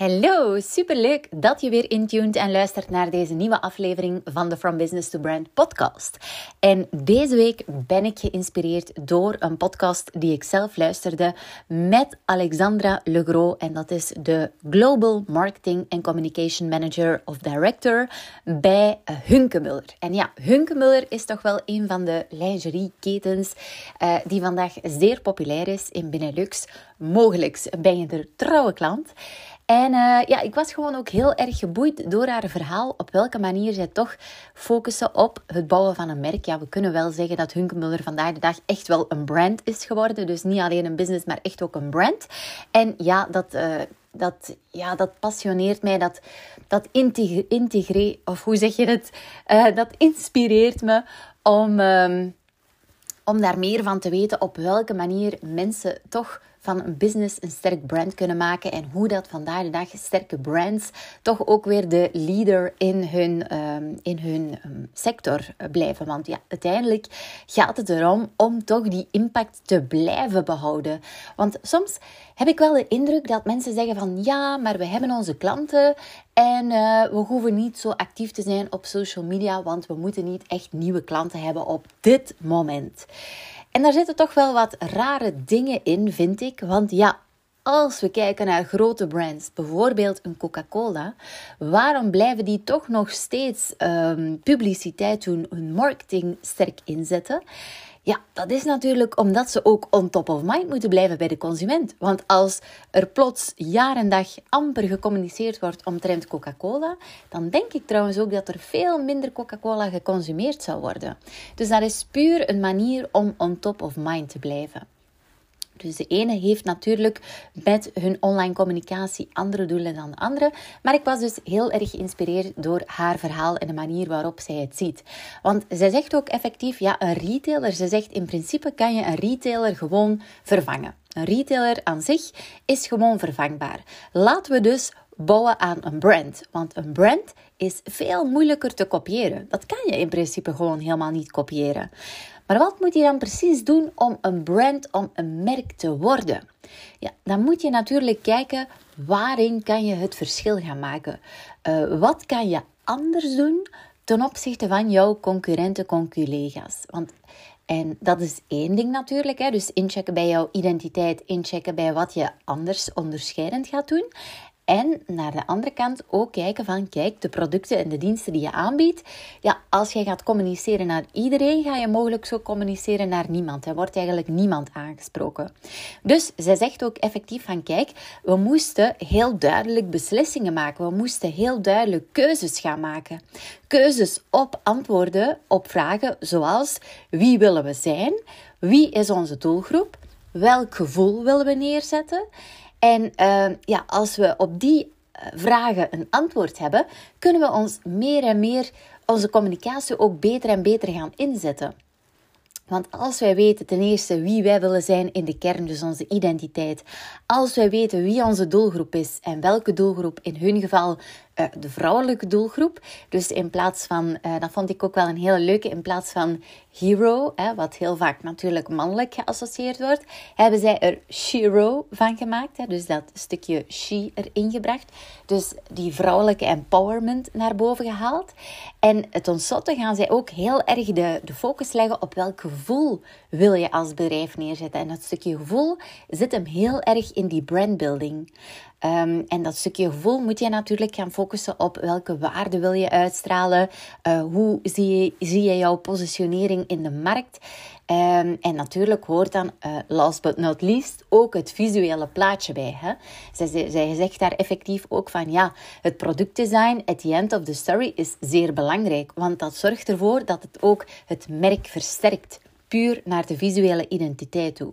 Hallo, superleuk dat je weer intuned en luistert naar deze nieuwe aflevering van de From Business to Brand podcast. En deze week ben ik geïnspireerd door een podcast die ik zelf luisterde met Alexandra Legros en dat is de Global Marketing and Communication Manager of Director bij Hunkemuller. En ja, Hunkemuller is toch wel een van de lingerieketens uh, die vandaag zeer populair is in Benelux. Mogelijk ben je er trouwe klant. En uh, ja, ik was gewoon ook heel erg geboeid door haar verhaal. Op welke manier zij toch focussen op het bouwen van een merk. Ja, we kunnen wel zeggen dat Hunkemuller vandaag de dag echt wel een brand is geworden. Dus niet alleen een business, maar echt ook een brand. En ja, dat, uh, dat, ja, dat passioneert mij. Dat, dat integreert, of hoe zeg je het? Uh, dat inspireert me om, um, om daar meer van te weten op welke manier mensen toch van een business een sterk brand kunnen maken en hoe dat vandaag de dag sterke brands toch ook weer de leader in hun, um, in hun um, sector blijven. Want ja, uiteindelijk gaat het erom om toch die impact te blijven behouden. Want soms heb ik wel de indruk dat mensen zeggen van ja, maar we hebben onze klanten en uh, we hoeven niet zo actief te zijn op social media, want we moeten niet echt nieuwe klanten hebben op dit moment. En daar zitten toch wel wat rare dingen in, vind ik. Want ja, als we kijken naar grote brands, bijvoorbeeld een Coca-Cola, waarom blijven die toch nog steeds um, publiciteit doen, hun marketing sterk inzetten? Ja, dat is natuurlijk omdat ze ook on top of mind moeten blijven bij de consument. Want als er plots jaar en dag amper gecommuniceerd wordt omtrent Coca-Cola, dan denk ik trouwens ook dat er veel minder Coca-Cola geconsumeerd zal worden. Dus dat is puur een manier om on top of mind te blijven. Dus de ene heeft natuurlijk met hun online communicatie andere doelen dan de andere. Maar ik was dus heel erg geïnspireerd door haar verhaal en de manier waarop zij het ziet. Want zij zegt ook effectief, ja, een retailer, ze zegt in principe kan je een retailer gewoon vervangen. Een retailer aan zich is gewoon vervangbaar. Laten we dus bouwen aan een brand. Want een brand is veel moeilijker te kopiëren. Dat kan je in principe gewoon helemaal niet kopiëren. Maar wat moet je dan precies doen om een brand, om een merk te worden? Ja, dan moet je natuurlijk kijken waarin kan je het verschil gaan maken. Uh, wat kan je anders doen ten opzichte van jouw concurrenten, conculega's? Want en dat is één ding natuurlijk. Hè? Dus inchecken bij jouw identiteit, inchecken bij wat je anders onderscheidend gaat doen. En naar de andere kant ook kijken van, kijk, de producten en de diensten die je aanbiedt. Ja, als jij gaat communiceren naar iedereen, ga je mogelijk zo communiceren naar niemand. Er wordt eigenlijk niemand aangesproken. Dus zij zegt ook effectief van, kijk, we moesten heel duidelijk beslissingen maken. We moesten heel duidelijk keuzes gaan maken. Keuzes op antwoorden op vragen zoals, wie willen we zijn? Wie is onze doelgroep? Welk gevoel willen we neerzetten? En uh, ja, als we op die eh, vragen een antwoord hebben, kunnen we ons meer en meer onze communicatie ook beter en beter gaan inzetten. Want als wij weten ten eerste wie wij willen zijn in de kern, dus onze identiteit, als wij weten wie onze doelgroep is en welke doelgroep in hun geval uh, de vrouwelijke doelgroep. Dus in plaats van, uh, dat vond ik ook wel een hele leuke, in plaats van hero, hè, wat heel vaak natuurlijk mannelijk geassocieerd wordt, hebben zij er shiro van gemaakt. Hè, dus dat stukje she erin gebracht. Dus die vrouwelijke empowerment naar boven gehaald. En tenslotte gaan zij ook heel erg de, de focus leggen op welk gevoel wil je als bedrijf neerzetten. En dat stukje gevoel zit hem heel erg in die brandbuilding. Um, en dat stukje gevoel moet je natuurlijk gaan focussen op welke waarde wil je uitstralen. Uh, hoe zie je, zie je jouw positionering in de markt? Um, en natuurlijk hoort dan, uh, last but not least, ook het visuele plaatje bij. Hè? Zij, zij zegt daar effectief ook van, ja, het productdesign at the end of the story is zeer belangrijk. Want dat zorgt ervoor dat het ook het merk versterkt. puur naar de visuele identiteit toe.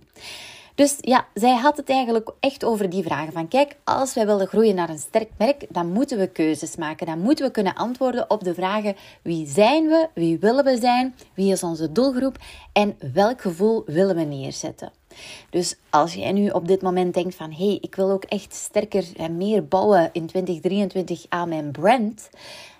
Dus ja, zij had het eigenlijk echt over die vragen van kijk, als wij willen groeien naar een sterk merk, dan moeten we keuzes maken. Dan moeten we kunnen antwoorden op de vragen wie zijn we, wie willen we zijn, wie is onze doelgroep en welk gevoel willen we neerzetten. Dus als jij nu op dit moment denkt van hé, hey, ik wil ook echt sterker en meer bouwen in 2023 aan mijn brand,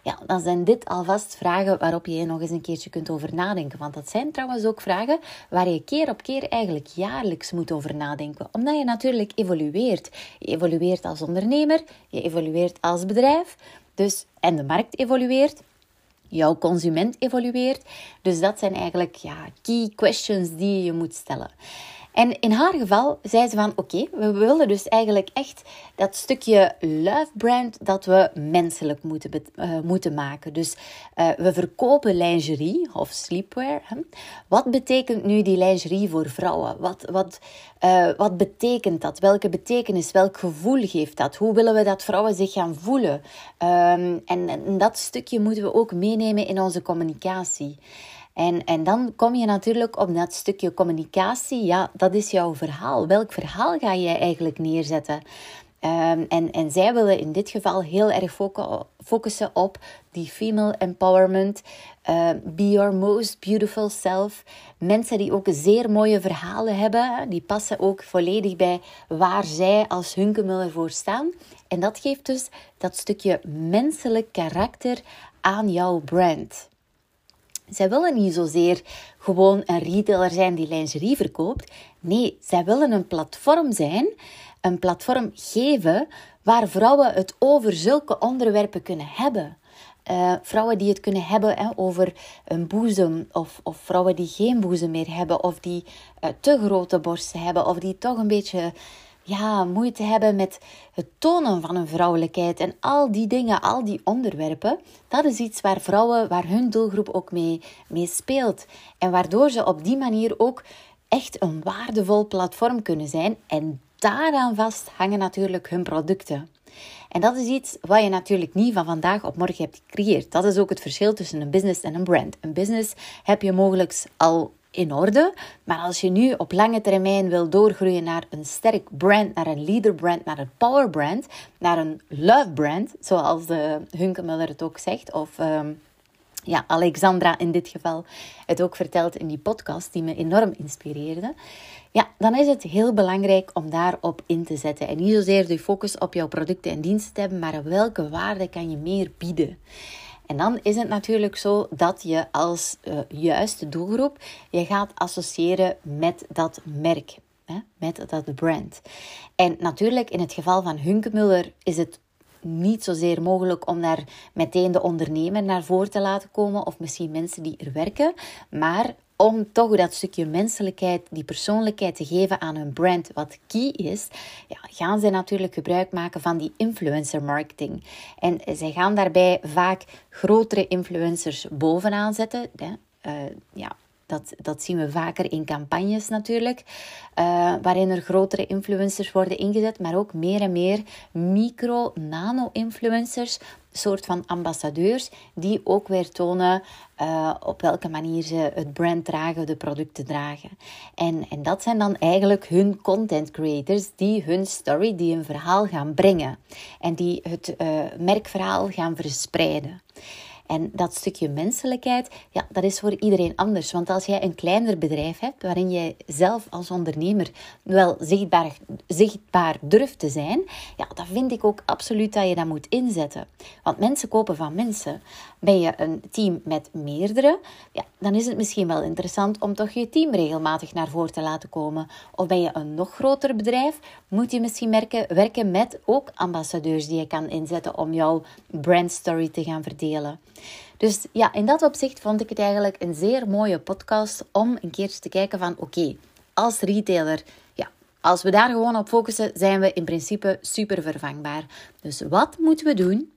ja, dan zijn dit alvast vragen waarop je nog eens een keertje kunt over nadenken. Want dat zijn trouwens ook vragen waar je keer op keer eigenlijk jaarlijks moet over nadenken. Omdat je natuurlijk evolueert. Je evolueert als ondernemer, je evolueert als bedrijf. Dus, en de markt evolueert. Jouw consument evolueert. Dus dat zijn eigenlijk ja, key questions die je moet stellen. En in haar geval zei ze van oké, we willen dus eigenlijk echt dat stukje love brand dat we menselijk moeten, uh, moeten maken. Dus uh, we verkopen lingerie of sleepwear. Hè? Wat betekent nu die lingerie voor vrouwen? Wat, wat, uh, wat betekent dat? Welke betekenis, welk gevoel geeft dat? Hoe willen we dat vrouwen zich gaan voelen? Um, en, en dat stukje moeten we ook meenemen in onze communicatie. En, en dan kom je natuurlijk op dat stukje communicatie. Ja, dat is jouw verhaal. Welk verhaal ga je eigenlijk neerzetten? Um, en, en zij willen in dit geval heel erg focussen op die female empowerment. Uh, be your most beautiful self. Mensen die ook zeer mooie verhalen hebben. Die passen ook volledig bij waar zij als Hunkemuller voor staan. En dat geeft dus dat stukje menselijk karakter aan jouw brand. Zij willen niet zozeer gewoon een retailer zijn die lingerie verkoopt. Nee, zij willen een platform zijn, een platform geven waar vrouwen het over zulke onderwerpen kunnen hebben. Uh, vrouwen die het kunnen hebben hè, over een boezem, of, of vrouwen die geen boezem meer hebben, of die uh, te grote borsten hebben, of die toch een beetje ja, moeite hebben met het tonen van een vrouwelijkheid. En al die dingen, al die onderwerpen, dat is iets waar vrouwen, waar hun doelgroep ook mee, mee speelt. En waardoor ze op die manier ook echt een waardevol platform kunnen zijn. En daaraan vast hangen natuurlijk hun producten. En dat is iets wat je natuurlijk niet van vandaag op morgen hebt gecreëerd. Dat is ook het verschil tussen een business en een brand. Een business heb je mogelijk al in orde. Maar als je nu op lange termijn wil doorgroeien naar een sterk brand, naar een leader brand, naar een power brand, naar een love brand, zoals de Hunkemuller het ook zegt, of ehm, ja, Alexandra in dit geval het ook vertelt in die podcast, die me enorm inspireerde. Ja, dan is het heel belangrijk om daarop in te zetten. En niet zozeer de focus op jouw producten en diensten te hebben, maar welke waarde kan je meer bieden. En dan is het natuurlijk zo dat je als uh, juiste doelgroep je gaat associëren met dat merk, hè, met dat brand. En natuurlijk in het geval van Hunkemuller is het niet zozeer mogelijk om daar meteen de ondernemer naar voren te laten komen of misschien mensen die er werken, maar om toch dat stukje menselijkheid, die persoonlijkheid te geven aan hun brand, wat key is, ja, gaan zij natuurlijk gebruik maken van die influencer marketing. En zij gaan daarbij vaak grotere influencers bovenaan zetten. Hè. Uh, ja, dat, dat zien we vaker in campagnes natuurlijk, uh, waarin er grotere influencers worden ingezet, maar ook meer en meer micro-nano-influencers, soort van ambassadeurs, die ook weer tonen uh, op welke manier ze het brand dragen, de producten dragen. En, en dat zijn dan eigenlijk hun content creators, die hun story, die een verhaal gaan brengen en die het uh, merkverhaal gaan verspreiden. En dat stukje menselijkheid, ja, dat is voor iedereen anders. Want als jij een kleiner bedrijf hebt, waarin jij zelf als ondernemer wel zichtbaar, zichtbaar durft te zijn, ja, dan vind ik ook absoluut dat je dat moet inzetten. Want mensen kopen van mensen. Ben je een team met meerdere, ja, dan is het misschien wel interessant om toch je team regelmatig naar voren te laten komen. Of ben je een nog groter bedrijf, moet je misschien merken, werken met ook ambassadeurs die je kan inzetten om jouw brandstory te gaan verdelen. Dus ja, in dat opzicht vond ik het eigenlijk een zeer mooie podcast om een keertje te kijken van oké, als retailer, ja, als we daar gewoon op focussen, zijn we in principe super vervangbaar. Dus wat moeten we doen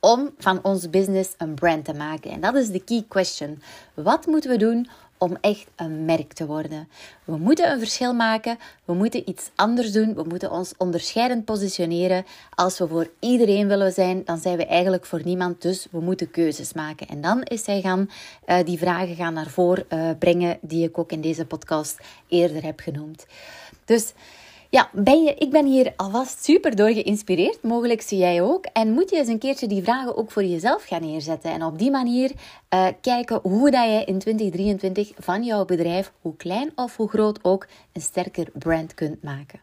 om van ons business een brand te maken? En dat is de key question. Wat moeten we doen om echt een merk te worden. We moeten een verschil maken, we moeten iets anders doen, we moeten ons onderscheidend positioneren. Als we voor iedereen willen zijn, dan zijn we eigenlijk voor niemand, dus we moeten keuzes maken. En dan is hij gaan uh, die vragen gaan naar voren uh, brengen die ik ook in deze podcast eerder heb genoemd. Dus ja, ben je, ik ben hier alvast super door geïnspireerd. Mogelijk zie jij ook. En moet je eens een keertje die vragen ook voor jezelf gaan neerzetten. En op die manier uh, kijken hoe dat je in 2023 van jouw bedrijf, hoe klein of hoe groot ook, een sterker brand kunt maken.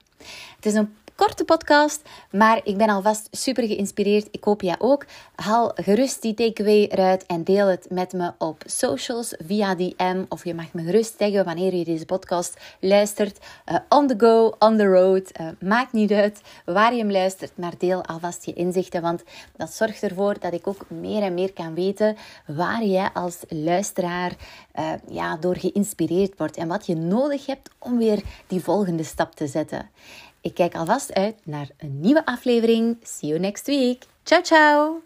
Het is een korte podcast, maar ik ben alvast super geïnspireerd. Ik hoop jij ook. Haal gerust die takeaway eruit en deel het met me op socials via DM. Of je mag me gerust taggen wanneer je deze podcast luistert. Uh, on the go, on the road. Uh, maakt niet uit waar je hem luistert, maar deel alvast je inzichten. Want dat zorgt ervoor dat ik ook meer en meer kan weten waar jij als luisteraar uh, ja, door geïnspireerd wordt. En wat je nodig hebt om weer die volgende stap te zetten. Ik kijk alvast uit naar een nieuwe aflevering. See you next week. Ciao, ciao.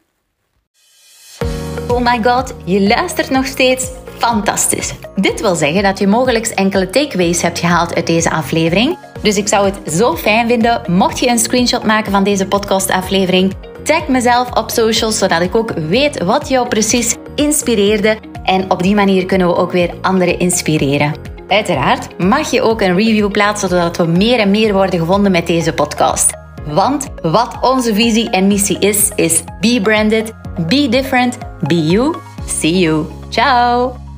Oh my god, je luistert nog steeds. Fantastisch. Dit wil zeggen dat je mogelijk enkele takeaways hebt gehaald uit deze aflevering. Dus ik zou het zo fijn vinden mocht je een screenshot maken van deze podcastaflevering. Tag mezelf op socials zodat ik ook weet wat jou precies inspireerde. En op die manier kunnen we ook weer anderen inspireren. Uiteraard mag je ook een review plaatsen zodat we meer en meer worden gevonden met deze podcast. Want wat onze visie en missie is, is be branded, be different, be you. See you. Ciao!